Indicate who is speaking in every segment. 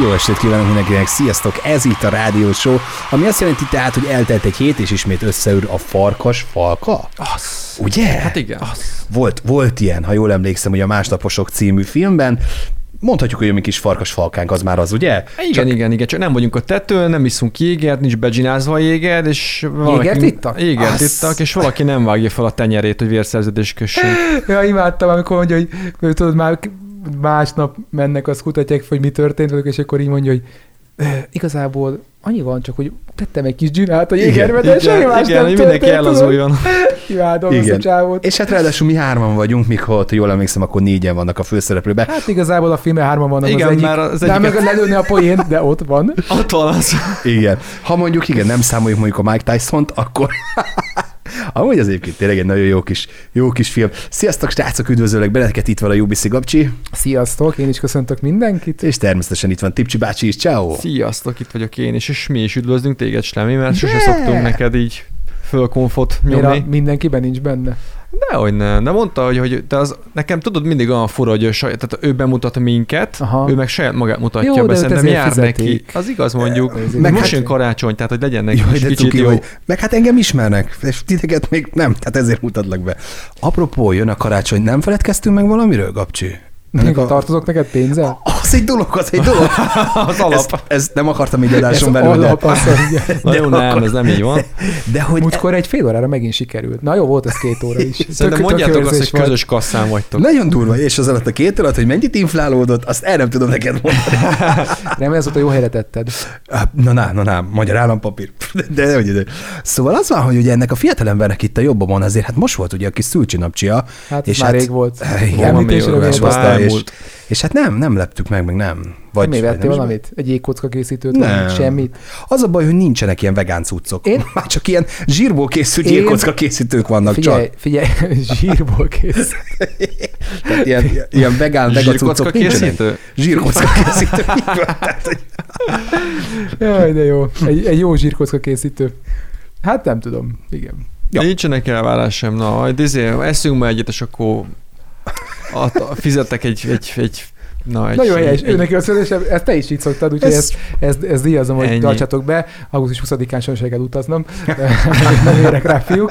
Speaker 1: Jó estét kívánok mindenkinek, sziasztok! Ez itt a Rádió Show, ami azt jelenti tehát, hogy eltelt egy hét, és ismét összeül a farkas falka.
Speaker 2: Az.
Speaker 1: Ugye?
Speaker 2: Hát igen. Az.
Speaker 1: Volt, volt ilyen, ha jól emlékszem, hogy a Másnaposok című filmben, mondhatjuk, hogy a mi kis farkas falkánk az már az, ugye?
Speaker 2: Igen, csak... igen, igen, csak nem vagyunk a tetőn, nem iszunk jégert, nincs begginázva a jéger, és valaki...
Speaker 3: Jégert ittak?
Speaker 2: Jégert ittak, és valaki nem vágja fel a tenyerét, hogy vérszerződés kössünk.
Speaker 3: ja, imádtam, amikor mondja, hogy tudod, már másnap mennek, azt kutatják, hogy mi történt velük, és akkor így mondja, hogy igazából annyi van, csak hogy tettem egy kis dzsinát a jégerbe, de semmi más
Speaker 2: igen,
Speaker 3: nem
Speaker 2: mindenki elazuljon.
Speaker 3: Imádom igen. ezt a csávot.
Speaker 1: És hát ráadásul mi hárman vagyunk, míg ha jól emlékszem, akkor négyen vannak a főszereplőben.
Speaker 3: Hát igazából a filmben hárman vannak
Speaker 2: igen,
Speaker 3: az egyik.
Speaker 2: Már az
Speaker 3: nem meg lelőni a poén, de ott van.
Speaker 2: Ott van az.
Speaker 1: Igen. Ha mondjuk igen, nem számoljuk mondjuk a Mike Tyson-t, akkor Amúgy az egyébként tényleg egy nagyon jó kis, jó kis film. Sziasztok, srácok, üdvözöllek benneteket, itt van a Jubiszi Gabcsi.
Speaker 3: Sziasztok, én is köszöntök mindenkit.
Speaker 1: És természetesen itt van Tipcsi bácsi is, ciao.
Speaker 2: Sziasztok, itt vagyok én is, és mi is üdvözlünk téged, Slemi, mert sose szoktunk neked így fölkonfot nyomni.
Speaker 3: Mindenkiben nincs benne?
Speaker 2: Dehogy nem, de mondta, hogy, hogy te az, nekem tudod mindig olyan fura, hogy ő, saját, tehát ő bemutat minket, Aha. ő meg saját magát mutatja
Speaker 3: jó,
Speaker 2: be, szerintem jár
Speaker 3: fizetik.
Speaker 2: neki. Az igaz mondjuk.
Speaker 3: Ez
Speaker 2: meg most jön karácsony, tehát hogy legyen neki
Speaker 1: Jaj, de
Speaker 2: kicsit
Speaker 1: cuki
Speaker 2: jó.
Speaker 1: Vagy. Meg hát engem ismernek, és titeket még nem, tehát ezért mutatlak be. Apropó, jön a karácsony, nem feledkeztünk meg valamiről, Gabcsi?
Speaker 3: Ennek a... Tartozok neked pénzzel?
Speaker 1: Az egy dolog, az egy dolog.
Speaker 2: az alap.
Speaker 1: Ezt, ezt nem akartam így adáson belül.
Speaker 3: Alap, azt
Speaker 2: Na jó, nem, ez nem így van.
Speaker 1: De hogy...
Speaker 3: Múltkor egy fél órára megint sikerült. Na jó, volt ez két óra is.
Speaker 2: Szerintem mondjátok azt, hogy közös kasszán vagytok.
Speaker 1: Nagyon durva, és az alatt a két alatt, hogy mennyit inflálódott, azt el nem tudom neked mondani.
Speaker 3: nem, ez volt a jó helyre tetted.
Speaker 1: Na, na, na, na, magyar állampapír. De, de, de, de. Szóval az van, hogy ugye ennek a fiatalembernek itt a jobbomon azért, hát most volt ugye a kis szülcsinapcsia.
Speaker 3: Hát és már hát, rég volt.
Speaker 1: Igen, és, és hát nem, nem leptük meg, meg nem.
Speaker 3: Vagy nem évettél valamit? Egy jégkocka készítőt?
Speaker 1: Nem.
Speaker 3: Semmit?
Speaker 1: Az a baj, hogy nincsenek ilyen vegán cuccok. Én? Már csak ilyen zsírból készült Én... jégkocka készítők vannak
Speaker 3: figyelj,
Speaker 1: csak.
Speaker 3: Figyelj, zsírból készült.
Speaker 1: Tehát ilyen, ilyen vegán, vegán cuccok
Speaker 2: készítő?
Speaker 1: Zsírkocka készítő.
Speaker 3: Jaj, de jó. Egy, egy jó zsírkocka készítő. Hát nem tudom, igen.
Speaker 2: Ja. Nincsenek elvárás sem, na, majd izé, eszünk ma egyet, és akkor fizettek egy, egy, egy
Speaker 3: Na, egy Nagyon helyes. Ő neki a születésem, ezt te is így szoktad, úgyhogy ezt, ezt, ezt díjazom, hogy tartsatok be. Augusztus 20-án sem kell utaznom. nem érek rá, fiúk.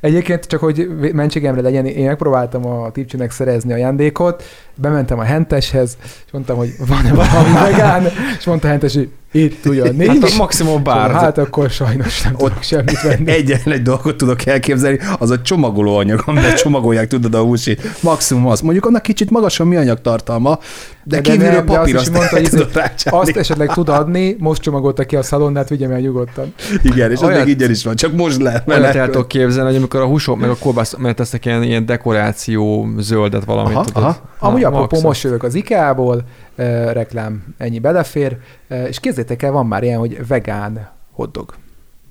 Speaker 3: Egyébként csak, hogy mentségemre legyen, én megpróbáltam a tipcsinek szerezni ajándékot, bementem a henteshez, és mondtam, hogy van-e valami vegán, és mondta a hentes, hogy itt ugyan nincs.
Speaker 2: Hát a maximum bár.
Speaker 3: Szóval, hát akkor sajnos nem tudok semmit venni.
Speaker 1: Egyetlen egy dolgot tudok elképzelni, az a csomagoló anyag, amiben csomagolják, tudod, a húsit. Maximum az. Mondjuk annak kicsit magasan mi anyagtartalma, de, de kívülről papír
Speaker 3: azt, mondta, hogy izé, azt esetleg tud adni, most csomagolta ki a szalonnát, vigyem el nyugodtan.
Speaker 1: Igen, és az még ingyen is van, csak most lehet.
Speaker 2: Olyat el tudok képzelni, hogy amikor a húsok meg a kolbász, mert tesznek ilyen, ilyen dekoráció zöldet valamit.
Speaker 1: Aha,
Speaker 2: tudod.
Speaker 1: aha.
Speaker 3: Amúgy apropó, most jövök az IKEA-ból, uh, reklám, ennyi belefér, uh, és képzétek el, van már ilyen, hogy vegán hotdog.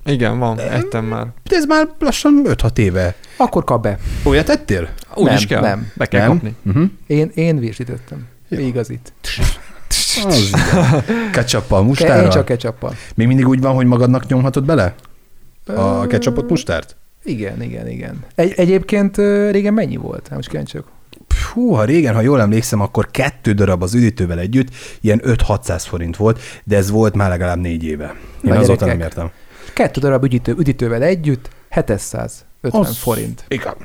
Speaker 2: Igen, van, ettem már.
Speaker 1: De ez már lassan 5-6 éve.
Speaker 3: Akkor kap be.
Speaker 1: Olyat ettél?
Speaker 2: Úgy
Speaker 3: nem,
Speaker 2: is kell.
Speaker 3: Nem.
Speaker 2: Be kell
Speaker 1: nem?
Speaker 2: kapni.
Speaker 1: Uh-huh.
Speaker 3: Én, én virsítettem. Ja. Igazit.
Speaker 1: Az Ketchuppal, mustárral?
Speaker 3: Én csak ketchuppal.
Speaker 1: Még mindig úgy van, hogy magadnak nyomhatod bele? A ketchupot, mustárt?
Speaker 3: Igen, igen, igen. Egy, egyébként régen mennyi volt? Most kíváncsi
Speaker 1: Hú, ha régen, ha jól emlékszem, akkor kettő darab az üdítővel együtt, ilyen 5-600 forint volt, de ez volt már legalább négy éve. Én
Speaker 3: Na,
Speaker 1: azóta nem értem.
Speaker 3: Kettő darab üdítő, üdítővel együtt 750 az forint.
Speaker 1: Igen.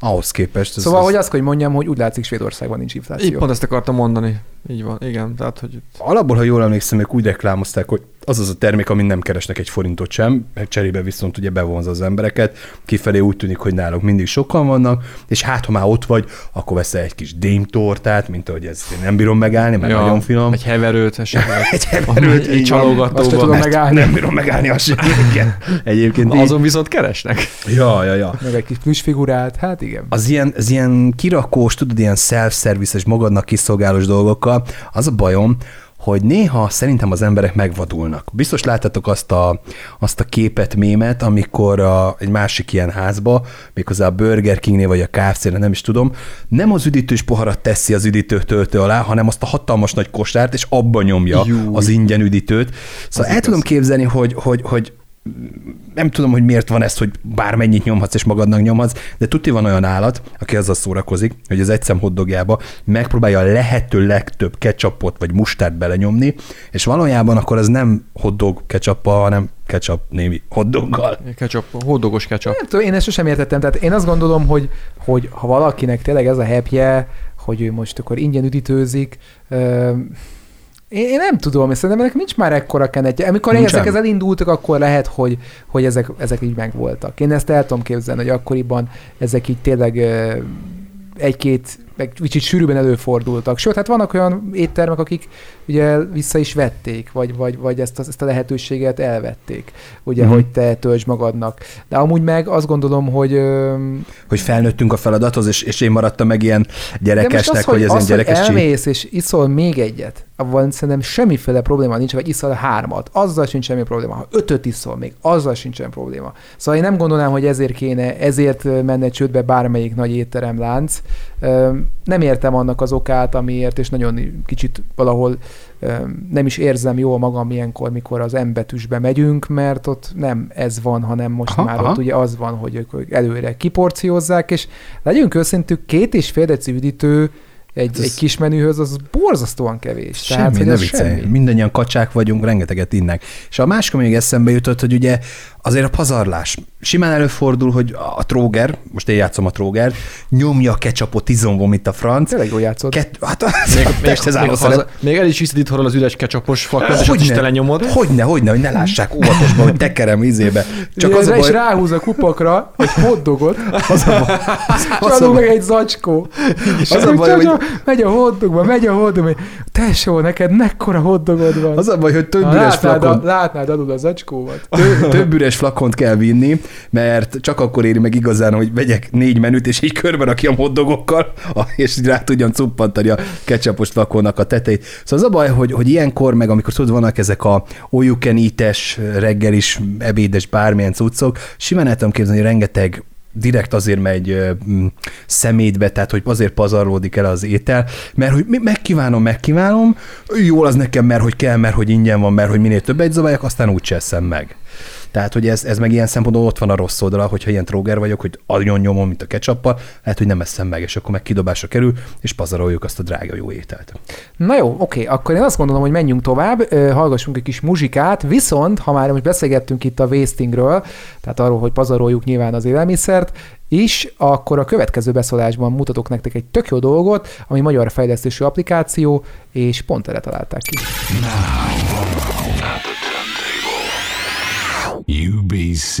Speaker 1: Ahhoz képest.
Speaker 3: Ez szóval, az... hogy azt, hogy mondjam, hogy úgy látszik Svédországban nincs infláció.
Speaker 2: Így pont ezt akartam mondani. Így van, igen. Tehát, hogy...
Speaker 1: Alapból, ha jól emlékszem, ők úgy reklámozták, hogy az az a termék, amin nem keresnek egy forintot sem, cserébe viszont ugye bevonza az embereket, kifelé úgy tűnik, hogy náluk mindig sokan vannak, és hát ha már ott vagy, akkor veszel egy kis démtortát, mint ahogy ezt én nem bírom megállni, mert ja, nagyon finom.
Speaker 2: Egy heverőt esetleg.
Speaker 1: egy heverőt,
Speaker 2: egy csalogatóban.
Speaker 3: Azt tudom megállni.
Speaker 1: Nem bírom megállni azt sem. Igen. Egyébként
Speaker 2: Na, azon viszont keresnek.
Speaker 1: Ja, ja, ja.
Speaker 3: Meg egy kis plüsfigurát, hát igen.
Speaker 1: Az ilyen, az ilyen kirakós, tudod, ilyen self-services, magadnak kiszolgálós dolgokkal, az a bajom, hogy néha szerintem az emberek megvadulnak. Biztos láttatok azt a, azt a képet, mémet, amikor a, egy másik ilyen házba, méghozzá a Burger Kingnél vagy a kfc nem is tudom, nem az üdítős poharat teszi az üdítő töltő alá, hanem azt a hatalmas nagy kosárt, és abba nyomja Jú. az ingyen üdítőt. Szóval az el igaz. tudom képzelni, hogy, hogy, hogy nem tudom, hogy miért van ez, hogy bármennyit nyomhatsz és magadnak nyomhatsz, de tuti van olyan állat, aki azzal szórakozik, hogy az egyszem hoddogjába megpróbálja a lehető legtöbb ketchupot vagy mustárt belenyomni, és valójában akkor az nem hoddog ketchuppal, hanem ketchup némi hoddoggal.
Speaker 2: Ketchup, hoddogos ketchup.
Speaker 3: Nem tudom, én ezt sosem értettem. Tehát én azt gondolom, hogy, hogy ha valakinek tényleg ez a hepje, hogy ő most akkor ingyen üdítőzik, én, én nem tudom, szerintem ennek nincs már ekkora kenetje. Amikor nincs ezek elindultak, akkor lehet, hogy, hogy ezek, ezek így megvoltak. Én ezt el tudom képzelni, hogy akkoriban ezek így tényleg egy-két meg kicsit sűrűben előfordultak. Sőt, hát vannak olyan éttermek, akik ugye vissza is vették, vagy, vagy, vagy ezt, a, ezt a lehetőséget elvették, ugye, mm-hmm. hogy te töltsd magadnak. De amúgy meg azt gondolom, hogy...
Speaker 1: Hogy felnőttünk a feladathoz, és, és én maradtam meg ilyen gyerekesnek, az, hogy, hogy ez az, gyerekes
Speaker 3: hogy elmész, és iszol még egyet, avval szerintem semmiféle probléma nincs, vagy iszol hármat, azzal sincs semmi probléma. Ha ötöt iszol még, azzal sincs semmi probléma. Szóval én nem gondolnám, hogy ezért kéne, ezért menne csődbe bármelyik nagy étteremlánc. Nem értem annak az okát, amiért, és nagyon kicsit valahol nem is érzem jól magam ilyenkor, mikor az embetűsbe megyünk, mert ott nem ez van, hanem most aha, már aha. ott ugye az van, hogy ők előre kiporciózzák, és legyünk őszintük, két és fél deci üdítő egy, hát egy kis menühöz, az borzasztóan kevés.
Speaker 1: Semmi, Tehát, ne viccelj. Mindannyian kacsák vagyunk, rengeteget innek. És a másik, még eszembe jutott, hogy ugye azért a pazarlás. Simán előfordul, hogy a tróger, most én játszom a tróger, nyomja a ketchupot izomból, mint a franc.
Speaker 3: Tényleg jól játszod.
Speaker 1: Ket, hát, még, még,
Speaker 2: még, haza, még el is viszed itthon az üres ketchupos fakot, és is telenyomod.
Speaker 1: Hogyne, hogyne, hogy ne lássák óvatosban, hogy tekerem izébe.
Speaker 3: Csak az baj... is ráhúz a kupakra egy hoddogot, az a baj, az a meg egy zacskó. És az a baj, hogy... megy a hoddogba, megy a hoddogba, tesó, neked mekkora hoddogod van.
Speaker 1: Az a baj, hogy több üres flakon.
Speaker 3: Látnád, adod a zacskómat.
Speaker 1: Több üres flakont kell vinni, mert csak akkor éri meg igazán, hogy vegyek négy menüt, és így körbe rakjam hoddogokkal, és rá tudjam cuppantani a ketchupos flakonnak a tetejét. Szóval az a baj, hogy, hogy ilyenkor, meg amikor tudod, vannak ezek a eat-es, reggelis, ebédes, bármilyen cuccok, simán el tudom képzelni, hogy rengeteg direkt azért megy szemétbe, tehát hogy azért pazarlódik el az étel, mert hogy megkívánom, megkívánom, jól az nekem, mert hogy kell, mert hogy ingyen van, mert hogy minél többet zabáljak, aztán úgy cseszem meg. Tehát, hogy ez, ez meg ilyen szempontból ott van a rossz oldala, hogyha ilyen tróger vagyok, hogy agyon nyomom, mint a ketchuppal, lehet, hogy nem eszem meg, és akkor meg kidobásra kerül, és pazaroljuk azt a drága jó ételt.
Speaker 3: Na jó, oké, akkor én azt gondolom, hogy menjünk tovább, hallgassunk egy kis muzsikát, viszont, ha már most beszélgettünk itt a wastingről, tehát arról, hogy pazaroljuk nyilván az élelmiszert, is, akkor a következő beszólásban mutatok nektek egy tök jó dolgot, ami magyar fejlesztésű applikáció, és pont erre találták ki. Now. UBC,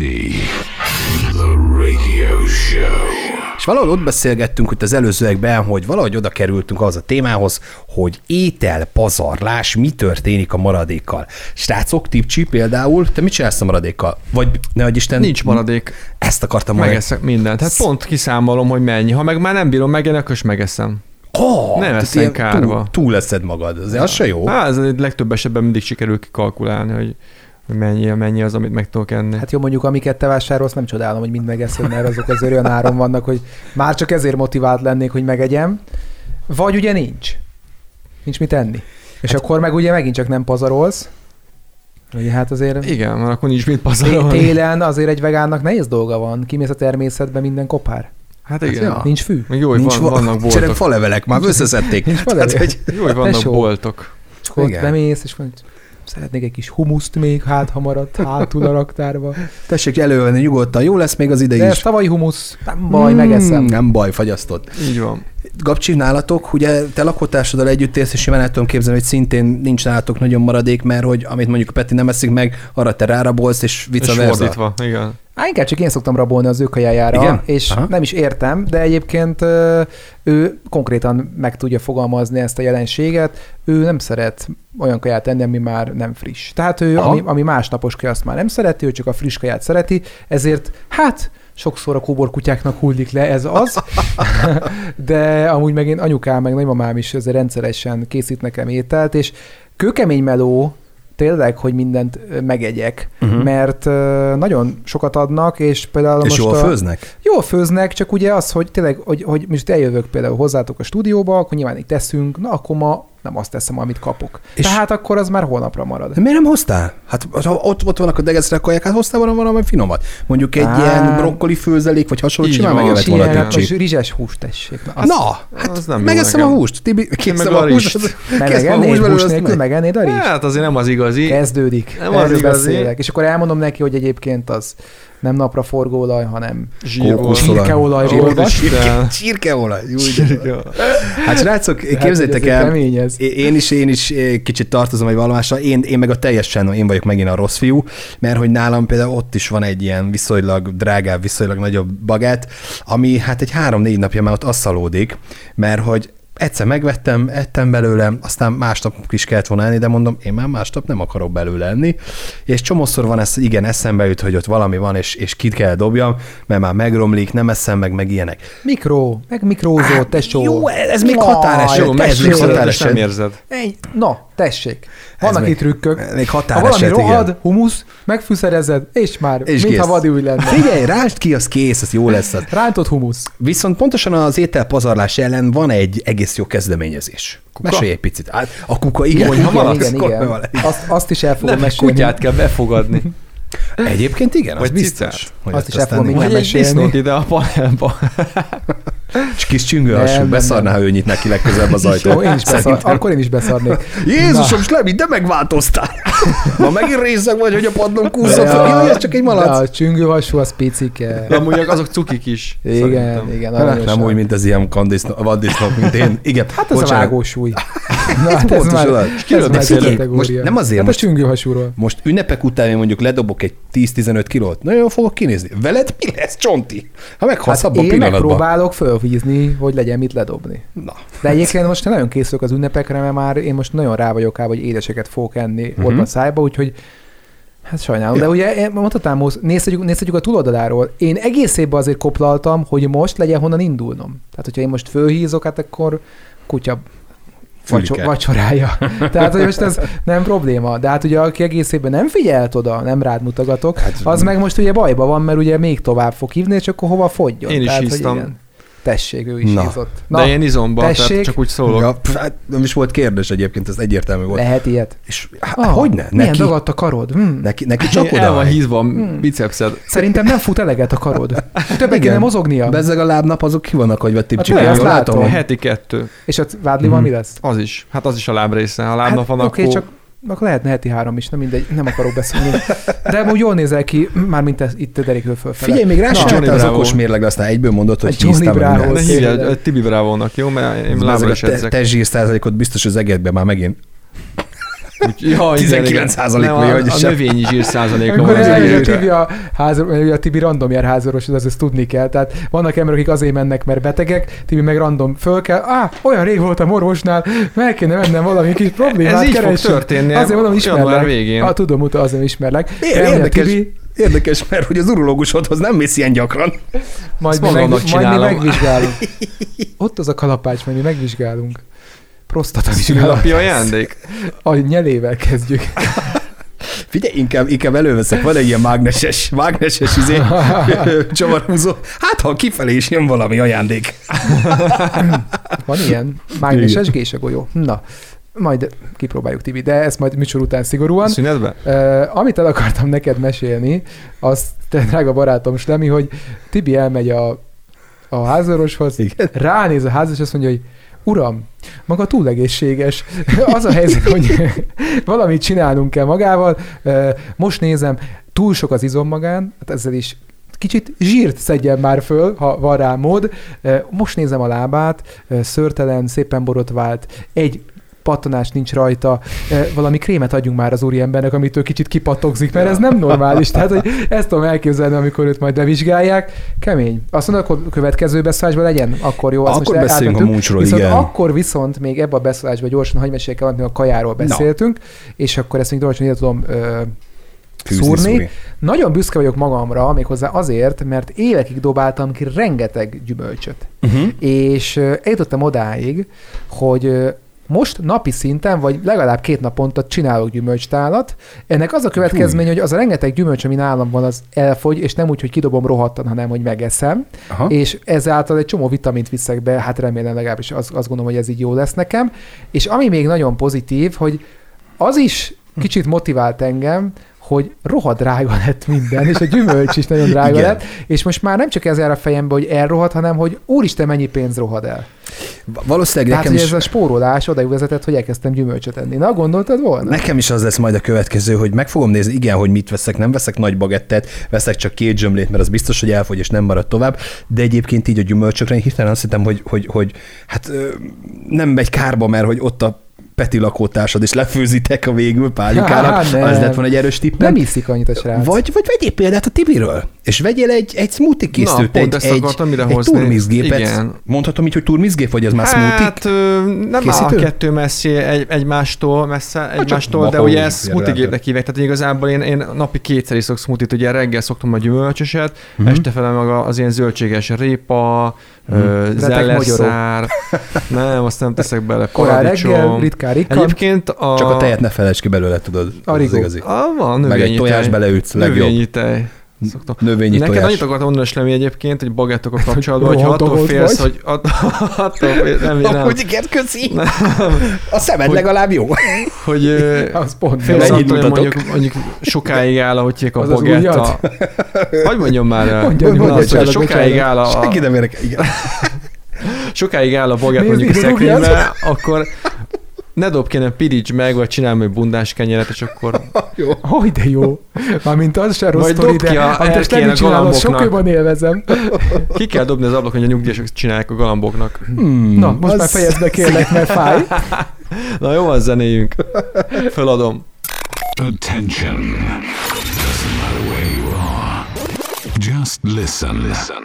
Speaker 1: The Radio Show. És valahol ott beszélgettünk itt az előzőekben, hogy valahogy oda kerültünk az a témához, hogy étel, pazarlás, mi történik a maradékkal. Srácok, tipcsi például, te mit csinálsz a maradékkal? Vagy ne hogy Isten...
Speaker 2: Nincs maradék.
Speaker 1: Ezt akartam mondani.
Speaker 2: Megeszek mindent. Hát pont kiszámolom, hogy mennyi. Ha meg már nem bírom meg, akkor is megeszem.
Speaker 1: Oh,
Speaker 2: nem eszem kárba.
Speaker 1: Túl, túl leszed magad, az, ja. az se jó.
Speaker 2: Hát, ez legtöbb esetben mindig sikerül kikalkulálni, hogy mennyi, mennyi az, amit meg tudok enni.
Speaker 3: Hát jó, mondjuk amiket te vásárolsz, nem csodálom, hogy mind megeszed, mert azok azért olyan áron vannak, hogy már csak ezért motivált lennék, hogy megegyem. Vagy ugye nincs. Nincs mit enni. És hát, akkor meg ugye megint csak nem pazarolsz. Ugye hát azért...
Speaker 2: Igen, mert akkor nincs mit pazarolni.
Speaker 3: Télen azért egy vegánnak nehéz dolga van. Kimész a természetbe, minden kopár.
Speaker 2: Hát igen.
Speaker 3: Hát, nincs fű.
Speaker 2: Még jó, hogy nincs van, vannak boltok. Cserek
Speaker 1: falevelek, már összeszedték.
Speaker 3: Nincs falevelek. Tehát, hogy...
Speaker 2: Jó, hogy vannak boltok.
Speaker 3: És akkor bemész, és mondjuk, Szeretnék egy kis humuszt még, hát ha maradt hátul a raktárba.
Speaker 1: Tessék elővenni nyugodtan, jó lesz még az ide De is.
Speaker 3: tavalyi humusz, nem baj, mm, megeszem.
Speaker 1: Nem baj, fagyasztott.
Speaker 2: Így van.
Speaker 1: Gabcsi, nálatok, ugye te lakótársaddal együtt élsz, és simán el tudom képzelni, hogy szintén nincs nálatok nagyon maradék, mert hogy amit mondjuk Peti nem eszik meg, arra te rárabolsz, és vice versa. És
Speaker 2: fordítva, igen.
Speaker 3: Á, inkább csak én szoktam rabolni az ő kajájára, Igen? és Aha. nem is értem, de egyébként ő konkrétan meg tudja fogalmazni ezt a jelenséget. Ő nem szeret olyan kaját enni, ami már nem friss. Tehát ő, ami, ami másnapos kaja, azt már nem szereti, ő csak a friss kaját szereti, ezért hát sokszor a kóborkutyáknak hullik le, ez az. De amúgy meg én anyukám, meg nagymamám is ezzel rendszeresen készít nekem ételt, és kőkemény meló tényleg, hogy mindent megegyek, uh-huh. mert nagyon sokat adnak, és például
Speaker 1: és
Speaker 3: most
Speaker 1: jól a... főznek?
Speaker 3: Jól főznek, csak ugye az, hogy tényleg, hogy, hogy most eljövök például hozzátok a stúdióba, akkor nyilván így teszünk, na akkor ma nem azt teszem, amit kapok. És Tehát akkor az már holnapra marad.
Speaker 1: De miért nem hoztál? Hát ha ott, ott vannak a degeszre kaják, hát hoztál volna valami finomat. Mondjuk egy Á, ilyen brokkoli főzelék, vagy hasonló, simán megevett volna
Speaker 3: a rizses húst tessék.
Speaker 1: Na, az, Na hát az nem megeszem a húst. Tibi,
Speaker 3: meg a húst. Megennéd húst nélkül, megennéd a rizs?
Speaker 2: Hát azért nem az igazi.
Speaker 3: Kezdődik. Nem az igazi. És akkor elmondom neki, hogy egyébként az nem napra forgóolaj, hanem csirkeolaj.
Speaker 1: Csirkeolaj. Hát srácok, hát, képzeljétek el, én is, én is kicsit tartozom egy vallomásra, én, én meg a teljesen, én vagyok megint a rossz fiú, mert hogy nálam például ott is van egy ilyen viszonylag drágább, viszonylag nagyobb bagát, ami hát egy három-négy napja már ott asszalódik, mert hogy egyszer megvettem, ettem belőle, aztán másnap is kellett volna enni, de mondom, én már másnap nem akarok belőle enni, és csomószor van ez, igen, eszembe jut, hogy ott valami van, és, és kit kell dobjam, mert már megromlik, nem eszem meg, meg ilyenek.
Speaker 3: Mikro, meg mikrózó, hát, tesó.
Speaker 1: Jó, ez még határeset, jó, ez még határeset.
Speaker 2: Nem érzed.
Speaker 3: Egy, na, tessék. Vannak itt trükkök.
Speaker 1: Még határeset,
Speaker 3: Ha valami rohad, igen. humusz, megfűszerezed, és már, és mintha vadúj lenne.
Speaker 1: Figyelj, rásd ki, az kész, az jó lesz.
Speaker 3: Rántott humusz.
Speaker 1: Viszont pontosan az ételpazarlás ellen van egy egész jó kezdeményezés. Kuka? Mesélj egy picit. A kuka, igen,
Speaker 3: igen, igen, igen, igen. Azt, azt is el fogom
Speaker 2: Nem,
Speaker 3: mesélni.
Speaker 2: kutyát kell befogadni.
Speaker 1: Egyébként igen, az Vagy biztos.
Speaker 3: Hogy azt is el fogom mindjárt mesélni.
Speaker 2: Vagy egy ide a panelba.
Speaker 1: És kis csüngő alsó, beszarná, ha ő nyit neki legközelebb az ajtót.
Speaker 3: Jó, én is beszar, akkor én is beszarnék.
Speaker 1: Jézusom, Slemi, de megváltoztál. Ma megint részeg vagy, hogy a padlón kúszol fel. Jó, ez csak egy malac.
Speaker 3: a csüngő hasú, az picike.
Speaker 2: De amúgy azok cukik is.
Speaker 3: Igen, szerintem. igen.
Speaker 1: Hát, nem úgy, mint az ilyen vaddisznok, mint én. Igen.
Speaker 3: Hát ez a vágósúly. Na, hát ez már, ez
Speaker 1: már most nem azért. Hát
Speaker 3: a hasúról.
Speaker 1: Most ünnepek után én mondjuk ledobok egy 10-15 kilót. Nagyon fogok kinézni. Veled mi lesz, Csonti? Ha meghalsz hát abban
Speaker 3: én megpróbálok fölvízni, hogy legyen mit ledobni. Na. De egyébként most nagyon készülök az ünnepekre, mert már én most nagyon rá vagyok hogy édeseket fogok enni uh-huh. ott a szájba, úgyhogy Hát sajnálom, ja. de ugye én mondhatnám, nézhetjük, nézhetjük a túloldaláról. Én egész évben azért koplaltam, hogy most legyen honnan indulnom. Tehát, hogyha én most fölhízok, hát akkor kutya Vacsor, vacsorája. Tehát, hogy most ez nem probléma. De hát ugye, aki egész évben nem figyelt oda, nem rád mutogatok, hát, az meg most ugye bajba van, mert ugye még tovább fog hívni, és akkor hova fogjon.
Speaker 2: Én is
Speaker 3: Tehát,
Speaker 2: hisztam.
Speaker 3: Tessék, ő is Na. hízott.
Speaker 2: Na, De én izomban, tessék. tehát csak úgy szólok. Ja,
Speaker 1: hát nem is volt kérdés egyébként, ez egyértelmű volt.
Speaker 3: Lehet ilyet.
Speaker 1: És hát, ah, hogy ne?
Speaker 3: Neki, milyen dagadt a karod? Hm.
Speaker 1: Neki, neki csak oda.
Speaker 2: El van hízva hm. bicepszed.
Speaker 3: Szerintem nem fut eleget a karod. Többet kéne mozognia.
Speaker 1: Bezzeg a lábnap, azok ki vannak, hogy vettem
Speaker 3: hát, látom.
Speaker 2: Heti kettő.
Speaker 3: És a vádlival mi lesz?
Speaker 2: Az is. Hát az is a lábrésze. Ha lábnap hát, van,
Speaker 3: okay, akkor... csak akkor lehetne heti három is, nem mindegy, nem akarok beszélni. De úgy jól nézel ki, már mint ez, itt Derikről fölfele.
Speaker 1: Figyelj, még rá sem az okos mérleg, aztán egyből mondott, hogy
Speaker 3: Johnny Bravo.
Speaker 2: Ne hívjál Tibi Bravo-nak, jó? Mert én lábra is edzek.
Speaker 1: Te zsír százalékot biztos az egedbe már megint.
Speaker 2: Úgy, ja,
Speaker 1: 19 százalék,
Speaker 2: vagy hogy A növényi zsír százalék.
Speaker 3: Amikor a Tibi, a, ház, a Tibi random jár házoros, az ezt tudni kell. Tehát vannak emberek, akik azért mennek, mert betegek, Tibi meg random föl kell. Á, olyan rég voltam orvosnál, meg kéne mennem valami kis problémát
Speaker 2: Ez így fog történni.
Speaker 3: Azért mondom, ismerlek.
Speaker 2: végén.
Speaker 3: Ah, tudom, utána azért ismerlek.
Speaker 1: Érdekes, Tibi, Érdekes, mert hogy az urológusodhoz nem mész ilyen gyakran.
Speaker 3: Majd, mi, meg, majd mi megvizsgálunk. Ott az a kalapács, majd mi megvizsgálunk prostata
Speaker 2: Szülinapi ajándék?
Speaker 3: A nyelével kezdjük.
Speaker 1: Figyelj, inkább, inkább előveszek, van egy ilyen mágneses, mágneses izé, csavarhúzó. Hát, ha kifelé is jön valami ajándék.
Speaker 3: van ilyen mágneses gésegolyó. Na, majd kipróbáljuk, Tibi, de ezt majd műsor után szigorúan.
Speaker 2: Szünetben?
Speaker 3: Uh, amit el akartam neked mesélni, az te drága barátom Slemi, hogy Tibi elmegy a, a házorvoshoz, Igen. ránéz a házas, és azt mondja, hogy uram, maga túl egészséges. Az a helyzet, hogy valamit csinálnunk kell magával. Most nézem, túl sok az izom magán, hát ezzel is kicsit zsírt szedjen már föl, ha van rá mód. Most nézem a lábát, szörtelen, szépen borotvált, egy pattanás nincs rajta, valami krémet adjunk már az úriembernek, amitől kicsit kipattogzik, mert ez nem normális. Tehát, hogy ezt tudom elképzelni, amikor őt majd levizsgálják. Kemény. Azt mondod, akkor következő beszólásban legyen, akkor jó.
Speaker 1: Akkor most beszéljünk a múcsról,
Speaker 3: viszont igen. Akkor viszont még ebbe a beszólásban gyorsan, hogy meséljek el, a kajáról beszéltünk, no. és akkor ezt még gyorsan ide tudom ö, szúrni. szúrni. Nagyon büszke vagyok magamra, méghozzá azért, mert évekig dobáltam ki rengeteg gyümölcsöt. Uh-huh. És eljutottam odáig, hogy most napi szinten, vagy legalább két naponta csinálok gyümölcstálat. Ennek az a következmény, hogy az a rengeteg gyümölcs, ami nálam van, az elfogy, és nem úgy, hogy kidobom rohadtan, hanem hogy megeszem. Aha. És ezáltal egy csomó vitamint viszek be, hát remélem legalábbis azt, azt gondolom, hogy ez így jó lesz nekem. És ami még nagyon pozitív, hogy az is kicsit motivált engem, hogy rohadt drága lett minden, és a gyümölcs is nagyon drága lett, és most már nem csak ez jár a fejembe, hogy elrohad, hanem hogy úristen, mennyi pénz rohad el.
Speaker 1: Valószínűleg
Speaker 3: Tehát, nekem is... ez a spórolás oda vezetett, hogy elkezdtem gyümölcsöt enni. Na, gondoltad volna?
Speaker 1: Nekem is az lesz majd a következő, hogy meg fogom nézni, igen, hogy mit veszek, nem veszek nagy bagettet, veszek csak két zsömlét, mert az biztos, hogy elfogy és nem marad tovább, de egyébként így a gyümölcsökre én hirtelen azt hittem, hogy, hogy, hogy hát nem megy kárba, mert hogy ott a Peti lakótársad, és lefőzitek a végül pálikának, az lett volna egy erős tipp.
Speaker 3: Nem iszik annyit a srác.
Speaker 1: Vagy, vagy vegyél példát a Tibiről, és vegyél egy, egy smoothie készítőt,
Speaker 2: egy,
Speaker 1: egy, egy, egy turmizgépet. Igen. Mondhatom így, hogy turmizgép, vagy az már smoothie?
Speaker 2: Hát nem Készítő? a kettő messzi egy, egymástól, messze hát egymástól, de ugye ezt smoothie gépnek hívják, tehát igazából én, én napi kétszer iszok smoothie-t, ugye reggel szoktam a gyümölcsöset, uh-huh. este fele meg az ilyen zöldséges répa, Hmm. Zellerszár. nem, azt nem teszek bele.
Speaker 3: Korán reggel, ritkán, ritkán.
Speaker 2: Egyébként a...
Speaker 1: Csak a tejet ne felejtsd ki belőle, tudod.
Speaker 3: Arigó.
Speaker 1: Az igazi.
Speaker 2: Ah, van,
Speaker 1: Meg egy tojás beleütsz, legjobb.
Speaker 2: Növényi tej.
Speaker 1: Szoktam. Növényi
Speaker 2: Neked annyit akartam mondani, Slemi egyébként, hogy bagettokkal kapcsolatban, hogy attól félsz, hogy attól félsz, nem, nem.
Speaker 1: Hogy igen, köszi. A szemed hogy, legalább jó.
Speaker 2: Hogy az pont félsz attól, hogy mondjuk, mondjuk sokáig áll, ahogy a bagetta. Hogy mondjam már? Mondjam, mondjam, hogy sokáig áll a...
Speaker 1: Senki nem érek, igen.
Speaker 2: Sokáig áll a bagett mondjuk a szekrénybe, akkor ne dob kéne piríts meg, vagy csinálj egy bundás kenyeret, és akkor...
Speaker 3: jó. Hogy de jó. Mármint az se rossz sztori, de amit nem csinálod, sok jobban élvezem.
Speaker 2: Ki kell dobni az ablakon, hogy a nyugdíjasok csinálják a galamboknak.
Speaker 3: Hmm, Na, most az... már fejezd be kérlek, mert fáj.
Speaker 2: Na jó, az zenéjünk. Föladom.
Speaker 4: Attention. Doesn't matter where you are. Just listen. Listen.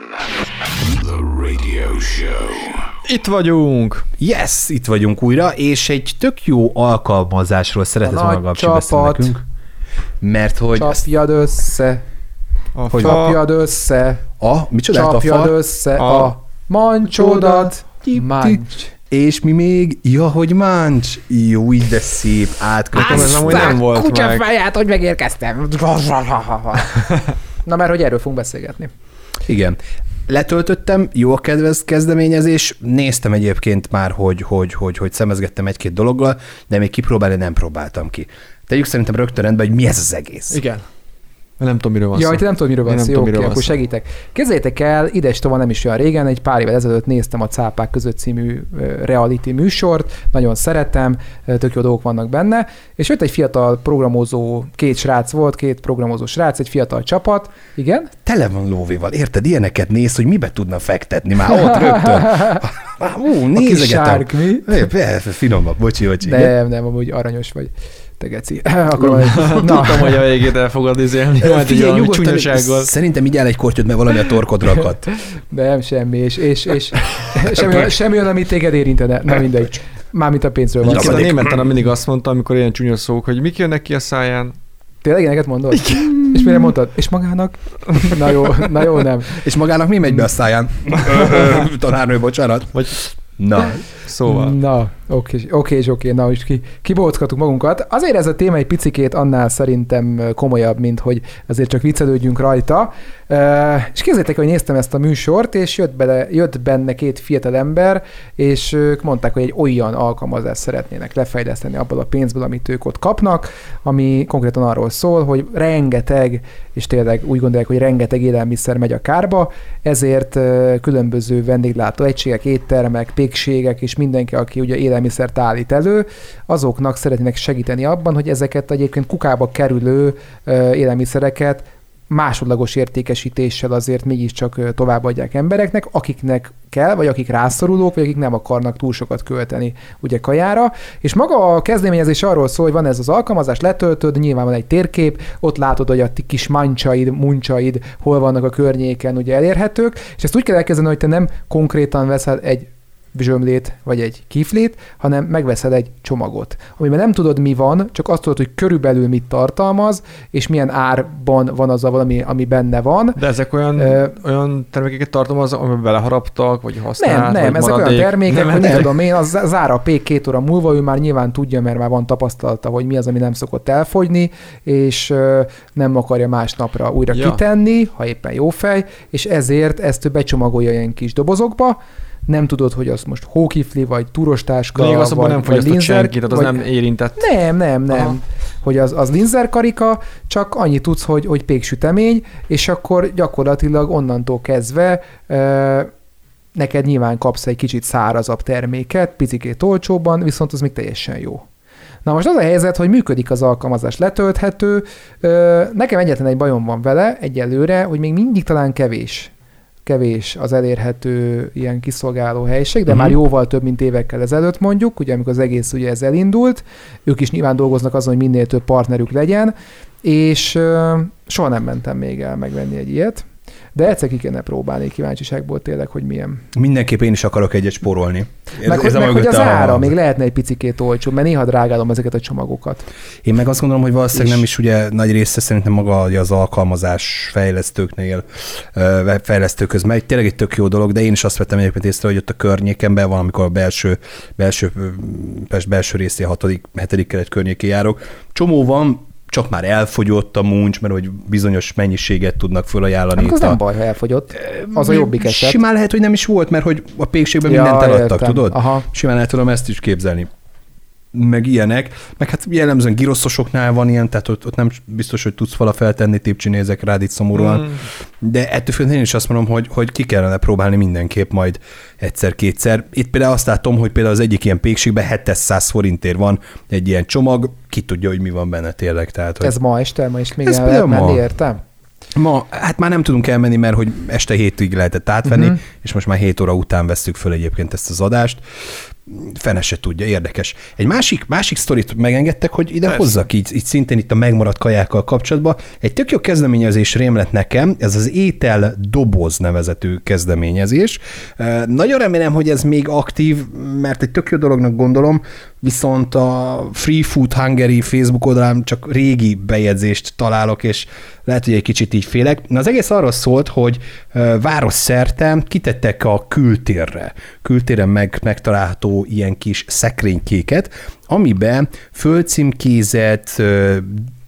Speaker 4: The radio show.
Speaker 2: Itt vagyunk!
Speaker 1: Yes, itt vagyunk újra, és egy tök jó alkalmazásról szeretett volna Gabcsi beszélni nekünk. Mert hogy...
Speaker 3: Csapjad ezt... össze. A hogy csapjad össze.
Speaker 1: A? Micsoda?
Speaker 3: Csapjad a fa? össze a, a mancsodat. Mancs.
Speaker 1: És mi még? Ja, hogy mancs. Jó, így de szép. Átkötöm.
Speaker 3: Ez nem volt kutya meg. feját, hogy megérkeztem. Na mert hogy erről fogunk beszélgetni.
Speaker 1: Igen letöltöttem, jó a kedvez kezdeményezés, néztem egyébként már, hogy, hogy, hogy, hogy szemezgettem egy-két dologgal, de még kipróbálni nem próbáltam ki. Tegyük szerintem rögtön rendben, hogy mi ez az egész.
Speaker 2: Igen. Nem tudom, miről van
Speaker 3: ja, szó. Ja, nem tudom, miről van szó. Jó, oké, akkor segítek. Kezdjétek el, ide van nem is olyan régen, egy pár évvel ezelőtt néztem a Cápák között című reality műsort, nagyon szeretem, tök jó dolgok vannak benne, és jött egy fiatal programozó, két srác volt, két programozó srác, egy fiatal csapat, igen?
Speaker 1: Tele van lóvéval, érted? Ilyeneket néz, hogy mibe tudna fektetni már ott rögtön. Ú, nézegetem. mi? Finomabb, bocsi, bocsi.
Speaker 3: Nem, nem, amúgy aranyos vagy te geci.
Speaker 2: Akkor majd, na. Tudtam, hogy a végét el fogod izélni. Majd Figyelj, egy csúnyasággal.
Speaker 1: Szerintem így el egy kortyot, mert valami a torkod rakat.
Speaker 3: Nem, semmi, és, és, és semmi, semmi olyan, amit téged érintene. Na mindegy. Mármint a pénzről van.
Speaker 2: A német mindig azt mondta, amikor ilyen csúnya szók, hogy mik jönnek ki a száján.
Speaker 3: Tényleg ilyeneket mondod? Igen. És mire mondtad? És magának? Na jó, na jó, nem.
Speaker 1: És magának mi megy be a száján? Tanárnő, bocsánat.
Speaker 2: Vagy Na, szóval.
Speaker 3: Na, oké, oké, oké, na, és ki, kibóckatunk magunkat. Azért ez a téma egy picikét annál szerintem komolyabb, mint hogy azért csak viccelődjünk rajta. És képzeljétek, hogy néztem ezt a műsort, és jött, bele, jött benne két fiatal ember, és ők mondták, hogy egy olyan alkalmazást szeretnének lefejleszteni abból a pénzből, amit ők ott kapnak, ami konkrétan arról szól, hogy rengeteg, és tényleg úgy gondolják, hogy rengeteg élelmiszer megy a kárba, ezért különböző vendéglátó egységek, éttermek, pékségek és mindenki, aki ugye élelmiszert állít elő, azoknak szeretnének segíteni abban, hogy ezeket egyébként kukába kerülő élelmiszereket másodlagos értékesítéssel azért mégiscsak továbbadják embereknek, akiknek kell, vagy akik rászorulók, vagy akik nem akarnak túl sokat költeni ugye kajára. És maga a kezdeményezés arról szól, hogy van ez az alkalmazás, letöltöd, nyilván van egy térkép, ott látod, hogy a kis mancsaid, muncsaid hol vannak a környéken ugye elérhetők, és ezt úgy kell elkezdeni, hogy te nem konkrétan veszel egy zsömlét vagy egy kiflét, hanem megveszed egy csomagot, amiben nem tudod mi van, csak azt tudod, hogy körülbelül mit tartalmaz, és milyen árban van az a valami, ami benne van.
Speaker 2: De ezek olyan, uh, olyan termékeket tartalmaz, amiben beleharaptak, vagy használták,
Speaker 3: Nem, nem, vagy ezek maradék. olyan termékek, nem, hogy nem tudom én, az zár a pék két óra múlva, ő már nyilván tudja, mert már van tapasztalata, hogy mi az, ami nem szokott elfogyni, és nem akarja másnapra újra ja. kitenni, ha éppen jó fej, és ezért ezt ő becsomagolja ilyen kis dobozokba, nem tudod, hogy az most hókifli, vagy turostáska,
Speaker 2: Még az vagy, nem fogyasztott linzer, senki, tehát az vagy, nem érintett.
Speaker 3: Nem, nem, nem. Aha. Hogy az, az linzer karika, csak annyit tudsz, hogy, hogy péksütemény, és akkor gyakorlatilag onnantól kezdve e, neked nyilván kapsz egy kicsit szárazabb terméket, picikét olcsóbban, viszont az még teljesen jó. Na most az a helyzet, hogy működik az alkalmazás, letölthető. Nekem egyetlen egy bajom van vele egyelőre, hogy még mindig talán kevés kevés az elérhető ilyen kiszolgáló helység, de uh-huh. már jóval több, mint évekkel ezelőtt mondjuk, ugye amikor az egész ugye ez elindult, ők is nyilván dolgoznak azon, hogy minél több partnerük legyen, és uh, soha nem mentem még el megvenni egy ilyet. De egyszer ki kéne próbálni kíváncsiságból tényleg, hogy milyen.
Speaker 1: Mindenképp én is akarok egyet spórolni.
Speaker 3: Meg, ez, ez meg hogy az ára, még lehetne egy picikét olcsó, mert néha drágálom ezeket a csomagokat.
Speaker 1: Én meg azt gondolom, hogy valószínűleg és... nem is ugye nagy része szerintem maga az alkalmazás fejlesztőknél, fejlesztők mert tényleg egy tök jó dolog, de én is azt vettem egyébként észre, hogy ott a környékemben van, amikor a belső, belső, belső részé, hatodik, hetedik kelet környéki járok. Csomó van, csak már elfogyott a muncs, mert hogy bizonyos mennyiséget tudnak fölajánlani.
Speaker 3: Hát az a... nem baj, ha elfogyott. Az a jobbik eset.
Speaker 1: Simán lehet, hogy nem is volt, mert hogy a pékségben ja, mindent eladtak, értem. tudod? Aha. Simán el tudom ezt is képzelni meg ilyenek, meg hát jellemzően giroszosoknál van ilyen, tehát ott, ott nem biztos, hogy tudsz fala feltenni, nézek rád itt szomorúan, mm. de ettől függően én is azt mondom, hogy, hogy ki kellene próbálni mindenképp majd egyszer-kétszer. Itt például azt látom, hogy például az egyik ilyen pékségben 700 forintért van egy ilyen csomag, ki tudja, hogy mi van benne tényleg. Tehát, hogy...
Speaker 3: Ez ma este, ma is még el lehet menni, értem?
Speaker 1: Ma, hát már nem tudunk elmenni, mert hogy este hétig lehetett átvenni, uh-huh. és most már 7 óra után veszük föl egyébként ezt az adást fene se tudja, érdekes. Egy másik, másik sztorit megengedtek, hogy ide Persze. hozzak így, így szintén itt a megmaradt kajákkal kapcsolatban. Egy tök jó kezdeményezés rém lett nekem, ez az étel doboz nevezetű kezdeményezés. Nagyon remélem, hogy ez még aktív, mert egy tök jó dolognak gondolom, viszont a Free Food Hungary Facebook oldalán csak régi bejegyzést találok, és lehet, hogy egy kicsit így félek. Na, az egész arról szólt, hogy város szerte kitettek a kültérre, kültéren meg, megtalálható ilyen kis szekrénykéket, amiben földcímkézett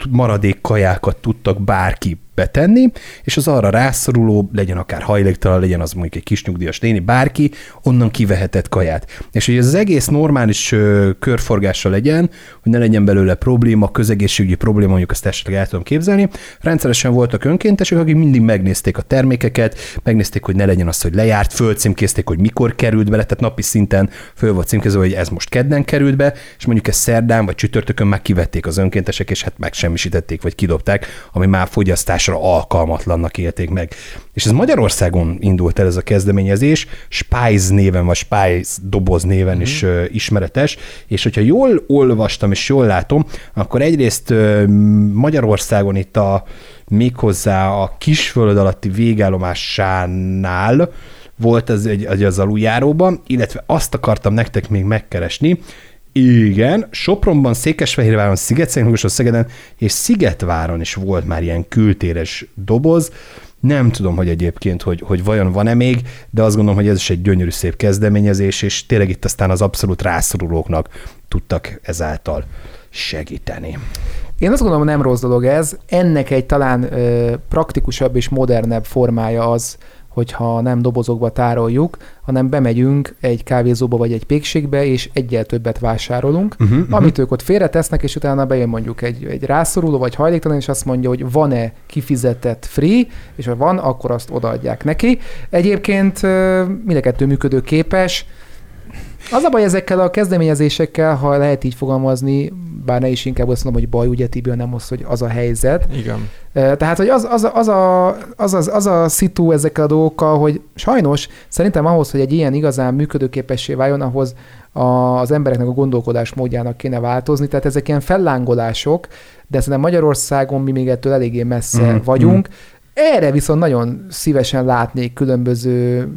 Speaker 1: maradék kajákat tudtak bárki betenni, és az arra rászoruló, legyen akár hajléktalan, legyen az mondjuk egy kis nyugdíjas néni, bárki, onnan kivehetett kaját. És hogy ez az egész normális ö, körforgása legyen, hogy ne legyen belőle probléma, közegészségügyi probléma, mondjuk azt esetleg el tudom képzelni, rendszeresen voltak önkéntesek, akik mindig megnézték a termékeket, megnézték, hogy ne legyen az, hogy lejárt, fölcímkézték, hogy mikor került bele, tehát napi szinten föl volt címkezve, hogy ez most kedden került be, és mondjuk ez szerdán vagy csütörtökön már kivették az önkéntesek, és hát megsemmisítették, vagy kidobták, ami már fogyasztás fogyasztásra alkalmatlannak élték meg. És ez Magyarországon indult el ez a kezdeményezés, Spice néven, vagy Spice doboz néven mm. is uh, ismeretes, és hogyha jól olvastam és jól látom, akkor egyrészt uh, Magyarországon itt a méghozzá a kisföld alatti végállomásánál volt az egy, egy az aluljáróban, illetve azt akartam nektek még megkeresni, igen, Sopronban, Székesfehérváron, Sziget-Szentmiklóson, Szegeden és Szigetváron is volt már ilyen kültéres doboz. Nem tudom, hogy egyébként, hogy, hogy vajon van-e még, de azt gondolom, hogy ez is egy gyönyörű szép kezdeményezés, és tényleg itt aztán az abszolút rászorulóknak tudtak ezáltal segíteni.
Speaker 3: Én azt gondolom, nem rossz dolog ez. Ennek egy talán ö, praktikusabb és modernebb formája az, hogyha nem dobozokba tároljuk, hanem bemegyünk egy kávézóba vagy egy pékségbe, és egyel többet vásárolunk, uh-huh, uh-huh. amit ők ott félretesznek, és utána bejön mondjuk egy, egy rászoruló vagy hajléktalan, és azt mondja, hogy van-e kifizetett free, és ha van, akkor azt odaadják neki. Egyébként mind a kettő működő képes, az a baj ezekkel a kezdeményezésekkel, ha lehet így fogalmazni, bár ne is inkább azt mondom, hogy baj, ugye Tibi, nem az, hogy az a helyzet.
Speaker 2: Igen.
Speaker 3: Tehát, hogy az, az, az, a, az, az, az a szitu ezekkel a dolgokkal, hogy sajnos szerintem ahhoz, hogy egy ilyen igazán működőképessé váljon, ahhoz az embereknek a gondolkodás módjának kéne változni. Tehát ezek ilyen fellángolások, de szerintem Magyarországon mi még ettől eléggé messze mm, vagyunk. Mm Erre viszont nagyon szívesen látnék különböző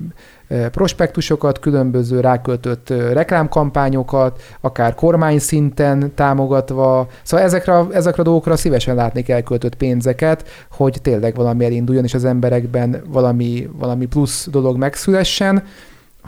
Speaker 3: prospektusokat, különböző ráköltött reklámkampányokat, akár kormány szinten támogatva. Szóval ezekre, ezekre a dolgokra szívesen látnék elköltött pénzeket, hogy tényleg valami elinduljon, és az emberekben valami, valami plusz dolog megszülessen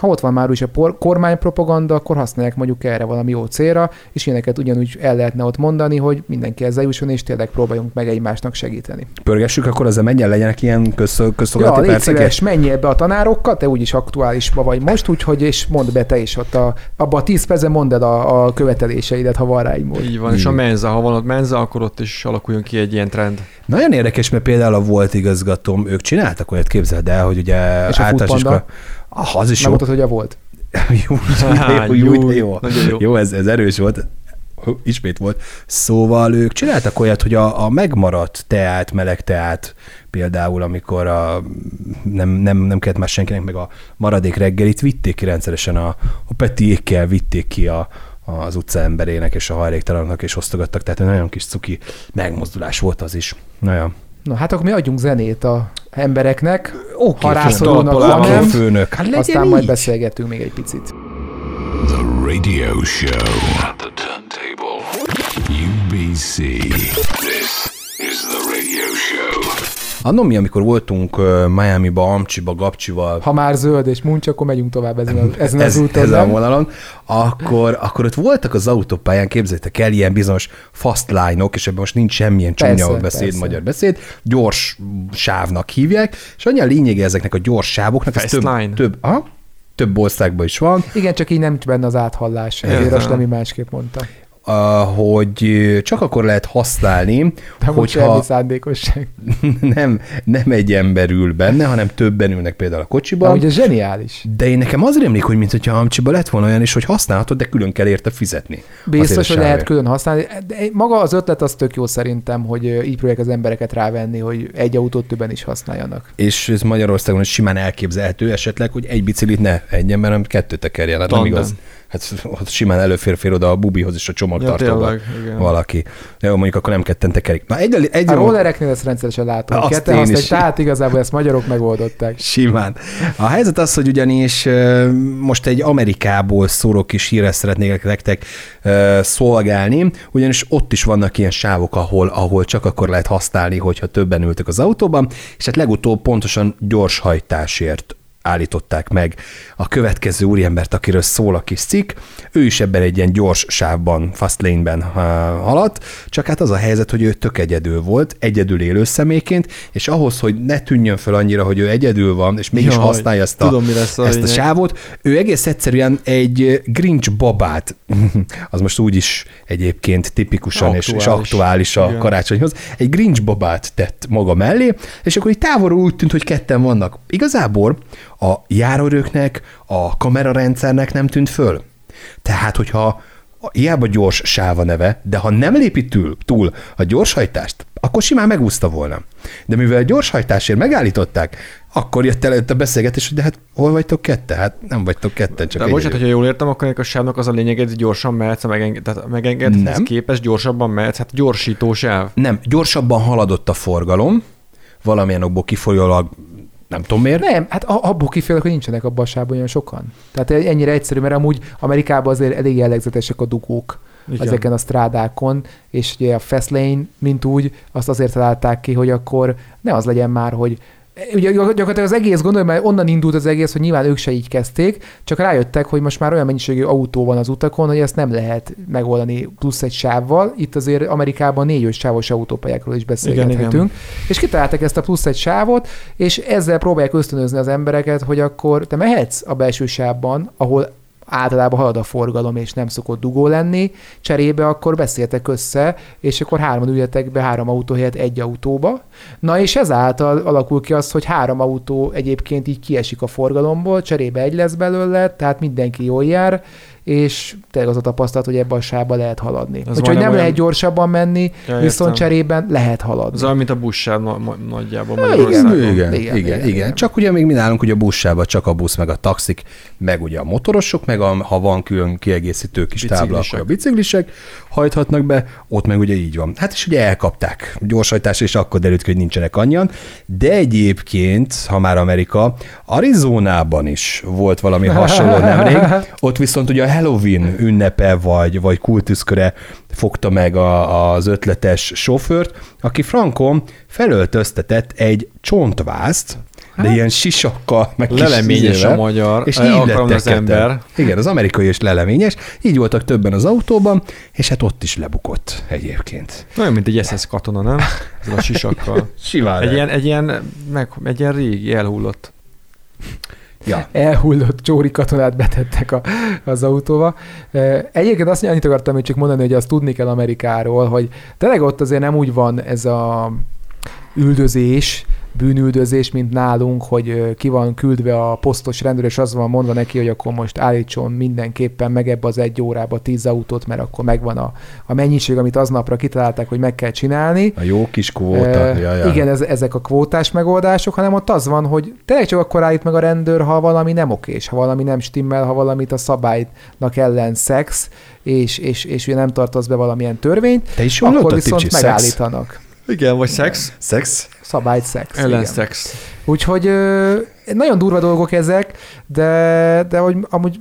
Speaker 3: ha ott van már is a por- kormánypropaganda, akkor használják mondjuk erre valami jó célra, és ilyeneket ugyanúgy el lehetne ott mondani, hogy mindenki ezzel jusson, és tényleg próbáljunk meg egymásnak segíteni.
Speaker 1: Pörgessük, akkor ezzel menjen legyenek ilyen közszolgálati
Speaker 3: ja, percek? menjél be a tanárokkal, te úgyis aktuálisba vagy most, úgyhogy és mondd be te is ott a, abba a tíz percben mondd el a, a követeléseidet, ha van rá
Speaker 2: így Így van, és a menza, ha van ott menza, akkor ott is alakuljon ki egy ilyen trend.
Speaker 1: Nagyon érdekes, mert például a volt igazgatóm, ők csináltak olyat, képzeld el, hogy ugye és általános iskola,
Speaker 3: Ah, az is Megmutat, hogy a volt.
Speaker 1: jó, jó, jó, jó, jó, jó. jó ez, ez erős volt ismét volt. Szóval ők csináltak olyat, hogy a, a megmaradt teát, meleg teát, például amikor a, nem, nem, nem kellett már senkinek, meg a maradék reggelit vitték ki rendszeresen a, a petiékkel, vitték ki a, az utca emberének és a hajléktalanoknak, és osztogattak, tehát egy nagyon kis cuki megmozdulás volt az is. Nagyon.
Speaker 3: Na hát akkor mi adjunk zenét a embereknek,
Speaker 1: okay, ha rászorulnak, ha nem,
Speaker 3: főnök. Hát aztán így. majd beszélgetünk még egy picit.
Speaker 4: The Radio Show at the turntable. UBC. This is the Radio Show.
Speaker 1: Anno mi, amikor voltunk Miami-ba, Amcsiba, Gapcsival.
Speaker 3: Ha már zöld és muncs, akkor megyünk tovább ezen, a, ezen ez, az úton.
Speaker 1: Ezen a vonalon. Akkor, akkor ott voltak az autópályán, képzeljétek el, ilyen bizonyos fast line-ok, és ebben most nincs semmilyen csúnya beszéd, persze. magyar beszéd, gyors sávnak hívják, és annyi a lényege ezeknek a gyors sávoknak,
Speaker 2: fast ez több, line.
Speaker 1: több, aha, több országban is van.
Speaker 3: Igen, csak így nem benne az áthallás, ezért azt nem másképp mondta
Speaker 1: hogy csak akkor lehet használni,
Speaker 3: De hogyha szándékosság.
Speaker 1: nem, nem egy ember ül benne, hanem többen ülnek például a kocsiban.
Speaker 3: De ugye zseniális.
Speaker 1: De én nekem az rémlik, hogy mintha Amcsiba lett volna olyan is, hogy használhatod, de külön kell érte fizetni.
Speaker 3: Biztos, hogy lehet külön használni. De maga az ötlet az tök jó szerintem, hogy így próbálják az embereket rávenni, hogy egy autót többen is használjanak.
Speaker 1: És ez Magyarországon is simán elképzelhető esetleg, hogy egy biciklit ne egy ember, hanem kettő tekerjen. Hát nem igaz hát ott simán előfér fér oda a bubihoz is a csomagtartóba ja, valaki. Jó, mondjuk akkor nem ketten tekerik.
Speaker 3: Na, egy, egy a rollereknél ezt rendszeresen látom. Azt ketten azt, tehát igazából ezt magyarok megoldották.
Speaker 1: Simán. A helyzet az, hogy ugyanis most egy Amerikából szóró kis hírre szeretnék nektek szolgálni, ugyanis ott is vannak ilyen sávok, ahol, ahol csak akkor lehet használni, hogyha többen ültek az autóban, és hát legutóbb pontosan gyorshajtásért állították meg a következő úriembert, akiről szól a kis cikk. Ő is ebben egy ilyen gyors sávban, fast lane-ben haladt, csak hát az a helyzet, hogy ő tök egyedül volt, egyedül élő személyként, és ahhoz, hogy ne tűnjön fel annyira, hogy ő egyedül van, és mégis Jaj, használja ezt a, tudom, ezt a sávot, ő egész egyszerűen egy Grinch babát, az most úgy is egyébként tipikusan aktuális. És, és aktuális a Igen. karácsonyhoz, egy Grinch babát tett maga mellé, és akkor így távolról úgy tűnt, hogy ketten vannak. Igazából a járőröknek, a kamerarendszernek nem tűnt föl. Tehát, hogyha hiába gyors sáva neve, de ha nem lépi túl, túl a gyorshajtást, akkor simán megúszta volna. De mivel gyorshajtásért megállították, akkor jött el a beszélgetés, hogy de hát hol vagytok kette? Hát nem vagytok ketten, csak
Speaker 2: De bocsánat, hogyha jól értem, akkor a sávnak az a lényeg, hogy gyorsan mehetsz, a megenged, tehát megengedhetsz képes, gyorsabban mehetsz, hát gyorsító sáv.
Speaker 1: Nem, gyorsabban haladott a forgalom, valamilyen okból kifolyólag nem tudom miért.
Speaker 3: Nem, hát abból kifejezek, hogy nincsenek abban a sávban olyan sokan. Tehát ennyire egyszerű, mert amúgy Amerikában azért elég jellegzetesek a dugók Igen. ezeken a strádákon, és ugye a fast lane, mint úgy, azt azért találták ki, hogy akkor ne az legyen már, hogy ugye gyakorlatilag az egész gondolom, mert onnan indult az egész, hogy nyilván ők se így kezdték, csak rájöttek, hogy most már olyan mennyiségű autó van az utakon, hogy ezt nem lehet megoldani plusz egy sávval. Itt azért Amerikában négy sávos autópályákról is beszélgethetünk. Igen, igen. És kitaláltak ezt a plusz egy sávot, és ezzel próbálják ösztönözni az embereket, hogy akkor te mehetsz a belső sávban, ahol általában halad a forgalom, és nem szokott dugó lenni, cserébe akkor beszéltek össze, és akkor hárman üljetek be három autó helyett egy autóba. Na és ezáltal alakul ki az, hogy három autó egyébként így kiesik a forgalomból, cserébe egy lesz belőle, tehát mindenki jól jár, és tényleg az a tapasztalat, hogy ebben a sávban lehet haladni. Az Úgyhogy nem olyan... lehet gyorsabban menni, ja, viszont cserében lehet haladni.
Speaker 2: Az olyan, mint a buszsáv nagyjából
Speaker 1: Igen, igen, igen, igen, igen, igen. Csak ugye még mi nálunk ugye a buszsában csak a busz, meg a taxik, meg ugye a motorosok, meg a, ha van külön kiegészítő kis tábla, akkor a biciklisek. hajthatnak be, ott meg ugye így van. Hát és ugye elkapták. Gyorshajtás, és akkor derült hogy nincsenek annyian, de egyébként, ha már Amerika, Arizonában is volt valami hasonló nemrég, ott viszont ugye a Halloween ünnepe vagy, vagy kultuszköre fogta meg a, az ötletes sofőrt, aki frankon felöltöztetett egy csontvázt, de hát? ilyen sisakkal, meg
Speaker 2: Leleményes a magyar, és így lettek az ember.
Speaker 1: Igen, az amerikai is leleményes. Így voltak többen az autóban, és hát ott is lebukott egyébként.
Speaker 2: Olyan, mint egy SS katona, nem? Ez a sisakkal.
Speaker 1: Simán.
Speaker 2: Egy ilyen, egy ilyen, meg, egy ilyen régi, elhullott.
Speaker 3: Ja. elhullott csóri katonát betettek a, az autóba. Egyébként azt annyit akartam hogy csak mondani, hogy azt tudni kell Amerikáról, hogy tényleg ott azért nem úgy van ez a üldözés, bűnüldözés, mint nálunk, hogy ki van küldve a posztos rendőr, és az van mondva neki, hogy akkor most állítson mindenképpen meg ebbe az egy órába tíz autót, mert akkor megvan a, a mennyiség, amit aznapra kitalálták, hogy meg kell csinálni.
Speaker 1: A jó kis kvóta. E, ja, ja.
Speaker 3: Igen, ez, ezek a kvótás megoldások, hanem ott az van, hogy tényleg csak akkor állít meg a rendőr, ha valami nem okés, ha valami nem stimmel, ha valamit a szabálynak ellen szex, és, és, és ugye nem tartasz be valamilyen törvényt,
Speaker 1: Te is
Speaker 3: akkor viszont megállítanak. Szex?
Speaker 2: Igen, vagy szex.
Speaker 1: Szex?
Speaker 3: Szabályt szex.
Speaker 2: Ellen szex.
Speaker 3: Úgyhogy nagyon durva dolgok ezek, de, de hogy amúgy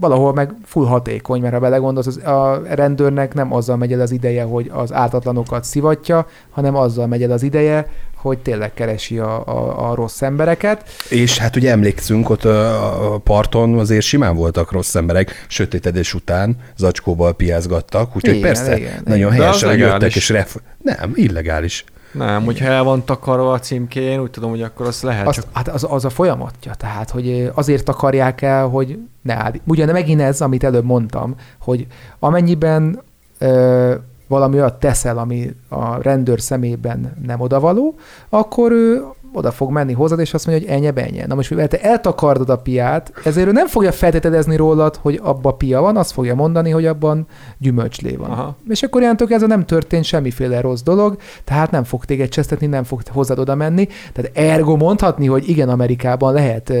Speaker 3: valahol meg full hatékony, mert ha belegondolsz, az, a rendőrnek nem azzal megy el az ideje, hogy az ártatlanokat szivatja, hanem azzal megy el az ideje, hogy tényleg keresi a, a, a rossz embereket.
Speaker 1: És hát ugye emlékszünk, ott a parton azért simán voltak rossz emberek, sötétedés után zacskóval piázgattak, úgyhogy igen, persze, igen, nagyon igen. helyesen jöttek, és ref... Nem, illegális.
Speaker 2: Nem, hogyha el van takarva a címkén, úgy tudom, hogy akkor azt lehet
Speaker 3: azt,
Speaker 2: csak...
Speaker 3: Hát az, az a folyamatja, tehát, hogy azért takarják el, hogy ne állít. Ugye megint ez, amit előbb mondtam, hogy amennyiben ö, valami olyat teszel, ami a rendőr szemében nem odavaló, akkor ő oda fog menni hozzád, és azt mondja, hogy ennyi benye. Na most, mivel te eltakardod a piát, ezért ő nem fogja feltételezni rólad, hogy abba pia van, azt fogja mondani, hogy abban gyümölcslé van. Aha. És akkor ilyentől ez nem történt semmiféle rossz dolog, tehát nem fog téged csesztetni, nem fog hozzád oda menni. Tehát ergo mondhatni, hogy igen, Amerikában lehet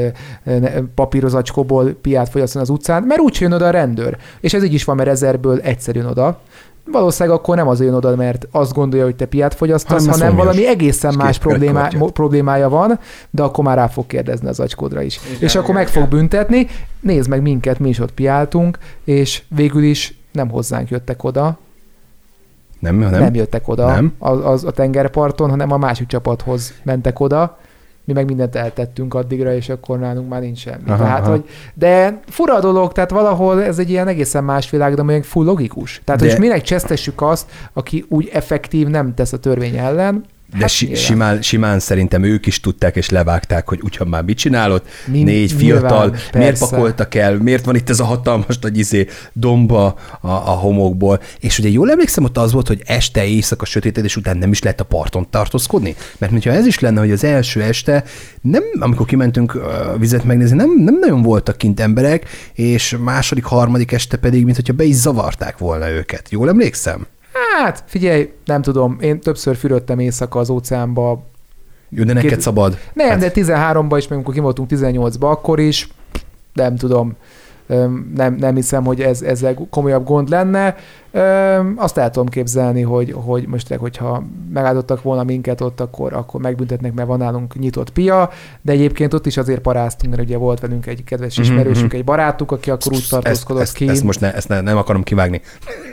Speaker 3: papírozacskóból piát fogyasztani az utcán, mert úgy jön oda a rendőr. És ez így is van, mert ezerből egyszerűen oda valószínűleg akkor nem az jön oda, mert azt gondolja, hogy te piát fogyasztasz, hanem, hanem valami egészen más problémá, problémája van, de akkor már rá fog kérdezni az agykodra is. Igen, és akkor meg fog büntetni, nézd meg minket, mi is ott piáltunk, és végül is nem hozzánk jöttek oda,
Speaker 1: nem, nem.
Speaker 3: nem jöttek oda nem. Az, az a tengerparton, hanem a másik csapathoz mentek oda, mi meg mindent eltettünk addigra, és akkor nálunk már nincs semmi. Aha, tehát, aha. Hogy, de fura a dolog, tehát valahol ez egy ilyen egészen más világ, de még full logikus. Tehát, de... hogy minek csesztessük azt, aki úgy effektív nem tesz a törvény ellen,
Speaker 1: de hát si- simán, simán szerintem ők is tudták és levágták, hogy úgyhogy már mit csinálod, Mind, négy fiatal, nyilván, miért persze. pakoltak el, miért van itt ez a hatalmas nagy izé domba a, a homokból. És ugye jól emlékszem, ott az volt, hogy este, éjszaka, sötétedés után nem is lehet a parton tartózkodni. Mert hogyha ez is lenne, hogy az első este, nem, amikor kimentünk a vizet megnézni, nem, nem nagyon voltak kint emberek, és második, harmadik este pedig, mint hogyha be is zavarták volna őket. Jól emlékszem?
Speaker 3: Hát, figyelj, nem tudom, én többször fürödtem éjszaka az óceánba.
Speaker 1: Jó, de neked Két... szabad.
Speaker 3: Nem, hát... de 13-ban is, amikor ki voltunk 18-ba, akkor is, nem tudom, nem, nem hiszem, hogy ez, ezzel komolyabb gond lenne. Azt el tudom képzelni, hogy, hogy most, hogyha megáldottak volna minket ott, akkor, akkor megbüntetnek, mert van nálunk nyitott pia, de egyébként ott is azért paráztunk, mert ugye volt velünk egy kedves mhm, ismerősünk, mhm. egy barátunk, aki akkor úgy tartózkodott ezt, kint.
Speaker 1: Ezt most ne, ezt ne, nem akarom kivágni.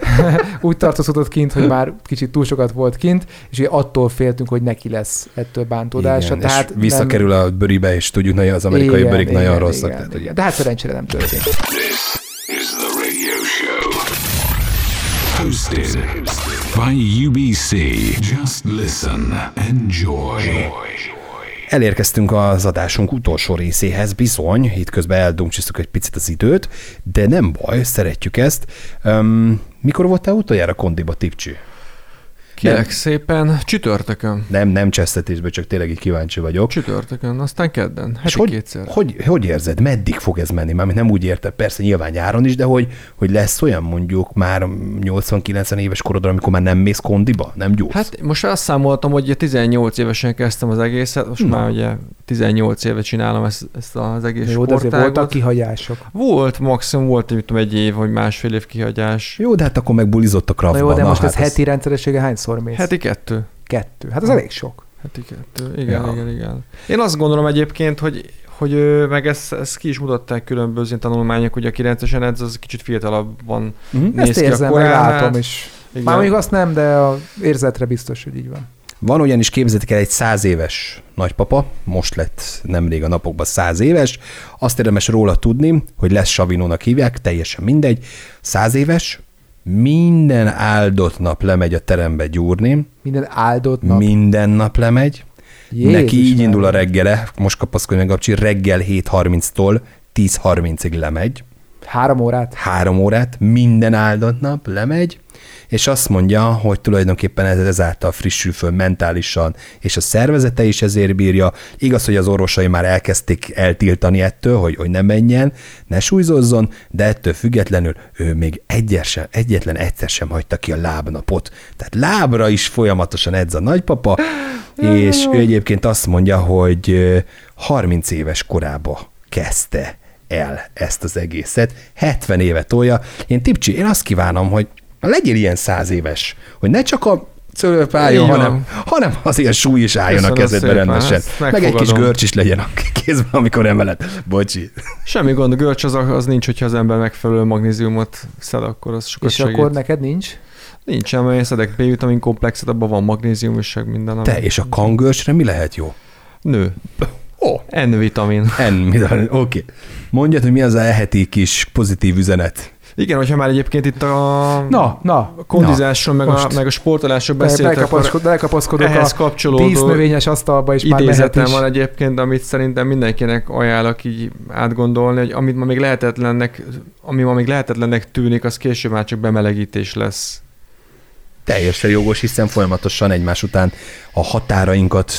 Speaker 3: úgy tartózkodott kint, hogy már kicsit túl sokat volt kint, és ugye attól féltünk, hogy neki lesz ettől bántódása.
Speaker 1: Igen, tehát és visszakerül nem... a bőribe, és tudjuk, hogy az amerikai igen, bőrik igen, nagyon rosszak. Igen,
Speaker 3: tehát, igen. De hát szerencsére nem történt.
Speaker 4: By UBC. Just listen. Enjoy.
Speaker 1: Elérkeztünk az adásunk utolsó részéhez, bizony, itt közben eldumcsisztuk egy picit az időt, de nem baj, szeretjük ezt. Um, mikor voltál utoljára kondiba, Tipcsi?
Speaker 2: Kérek nem, szépen, csütörtökön.
Speaker 1: Nem, nem csesztetésből, csak tényleg így kíváncsi vagyok.
Speaker 2: Csütörtökön, aztán kedden, heti
Speaker 1: És hogy,
Speaker 2: kétszer.
Speaker 1: Hogy, hogy érzed, meddig fog ez menni? Mármint nem úgy érted, persze nyilván nyáron is, de hogy, hogy lesz olyan mondjuk már 80-90 éves korodra, amikor már nem mész kondiba, nem gyúrsz?
Speaker 2: Hát most azt számoltam, hogy 18 évesen kezdtem az egészet, most Na. már ugye 18 éve csinálom ezt, ezt az egész
Speaker 3: Jó, de azért voltak kihagyások.
Speaker 2: Volt, maximum volt, hogy egy év vagy másfél év kihagyás.
Speaker 1: Jó, de hát akkor meg bulizott a.
Speaker 3: Na jó, de
Speaker 1: Na,
Speaker 3: most
Speaker 1: hát
Speaker 3: ez heti rendszeressége hányszor mész?
Speaker 2: Heti kettő.
Speaker 3: Kettő. Hát az elég sok.
Speaker 2: Heti kettő. Igen, ja. igen, igen. Én azt gondolom egyébként, hogy hogy meg ezt, ezt ki is mutatták különböző tanulmányok, hogy a 9-esen ez az kicsit fiatalabb van.
Speaker 3: Mm-hmm. Ezt érzem, meg látom is. Igen. Már még azt nem, de a érzetre biztos, hogy így van.
Speaker 1: Van ugyanis képzeljétek el egy száz éves nagypapa, most lett nemrég a napokban száz éves, azt érdemes róla tudni, hogy lesz Savinónak hívják, teljesen mindegy, száz éves, minden áldott nap lemegy a terembe gyúrni.
Speaker 3: Minden áldott nap?
Speaker 1: Minden nap lemegy. Jézus Neki így indul a reggele, most kapaszkodj meg, Gabcsi, reggel 7.30-tól 10.30-ig lemegy.
Speaker 3: Három órát?
Speaker 1: Három órát, minden áldott nap lemegy, és azt mondja, hogy tulajdonképpen ez ezáltal frissül föl mentálisan, és a szervezete is ezért bírja. Igaz, hogy az orvosai már elkezdték eltiltani ettől, hogy, hogy ne menjen, ne súlyzozzon, de ettől függetlenül ő még egyesen, egyetlen egyszer sem hagyta ki a lábnapot. Tehát lábra is folyamatosan edz a nagypapa, és ő egyébként azt mondja, hogy 30 éves korába kezdte el ezt az egészet, 70 éve tolja. Én Tipcsi, én azt kívánom, hogy legyél ilyen száz éves, hogy ne csak a cölöp álljon, hanem, hanem azért súly is álljon Köszönöm a kezedbe szépen, rendesen. Meg egy kis görcs is legyen a kézben, amikor emeled. Bocsi.
Speaker 2: Semmi gond, a görcs az, az nincs, hogyha az ember megfelelő magnéziumot szed, akkor az sokat
Speaker 3: És segít. akkor neked nincs?
Speaker 2: Nincs, mert én szedek B-vitamin komplexet, abban van magnézium és minden.
Speaker 1: Te, és a kangörcsre mi lehet jó?
Speaker 2: Nő. Ó. Oh. N-vitamin.
Speaker 1: N-vitamin, oké. Okay. Mondjad, hogy mi az a eheti kis pozitív üzenet
Speaker 2: igen, hogyha már egyébként itt a,
Speaker 3: na, na,
Speaker 2: kondizásról, meg, a, meg a sportolásról beszéltek,
Speaker 3: belekapaszkodok ehhez a kapcsolódó tíz növényes asztalba is már mehet is.
Speaker 2: van egyébként, amit szerintem mindenkinek ajánlok így átgondolni, hogy amit ma még lehetetlennek, ami ma még lehetetlennek tűnik, az később már csak bemelegítés lesz.
Speaker 1: Teljesen jogos, hiszen folyamatosan egymás után a határainkat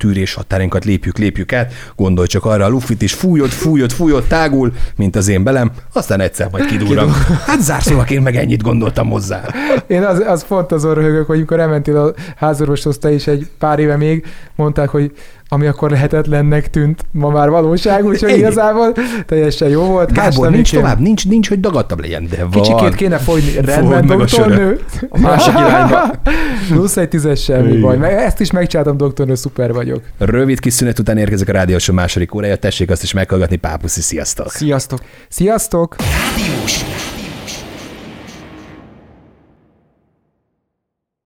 Speaker 1: tűrés határainkat lépjük, lépjük át. Gondolj csak arra, a lufit is fújod, fújod, fújod, tágul, mint az én belem, aztán egyszer majd kidúram. Hát zárszólag én meg ennyit gondoltam hozzá.
Speaker 3: Én az, az pont azon röhögök, hogy amikor elmentél a házorvoshoz, te is egy pár éve még mondták, hogy ami akkor lehetetlennek tűnt, ma már valóság, úgyhogy igazából teljesen jó volt.
Speaker 1: Gábor, nincs tovább, nincs, nincs, hogy dagadtabb legyen, de van.
Speaker 3: Kicsikét kéne folyni, rendben, doktornő.
Speaker 2: A, a másik irányba.
Speaker 3: Plusz egy tízes semmi baj. Meg ezt is megcsináltam, doktornő, szuper vagyok.
Speaker 1: Rövid kis szünet után érkezik a rádiósó második órája, tessék azt is meghallgatni, pápuszi, sziasztok!
Speaker 2: Sziasztok!
Speaker 3: Sziasztok! Rádiós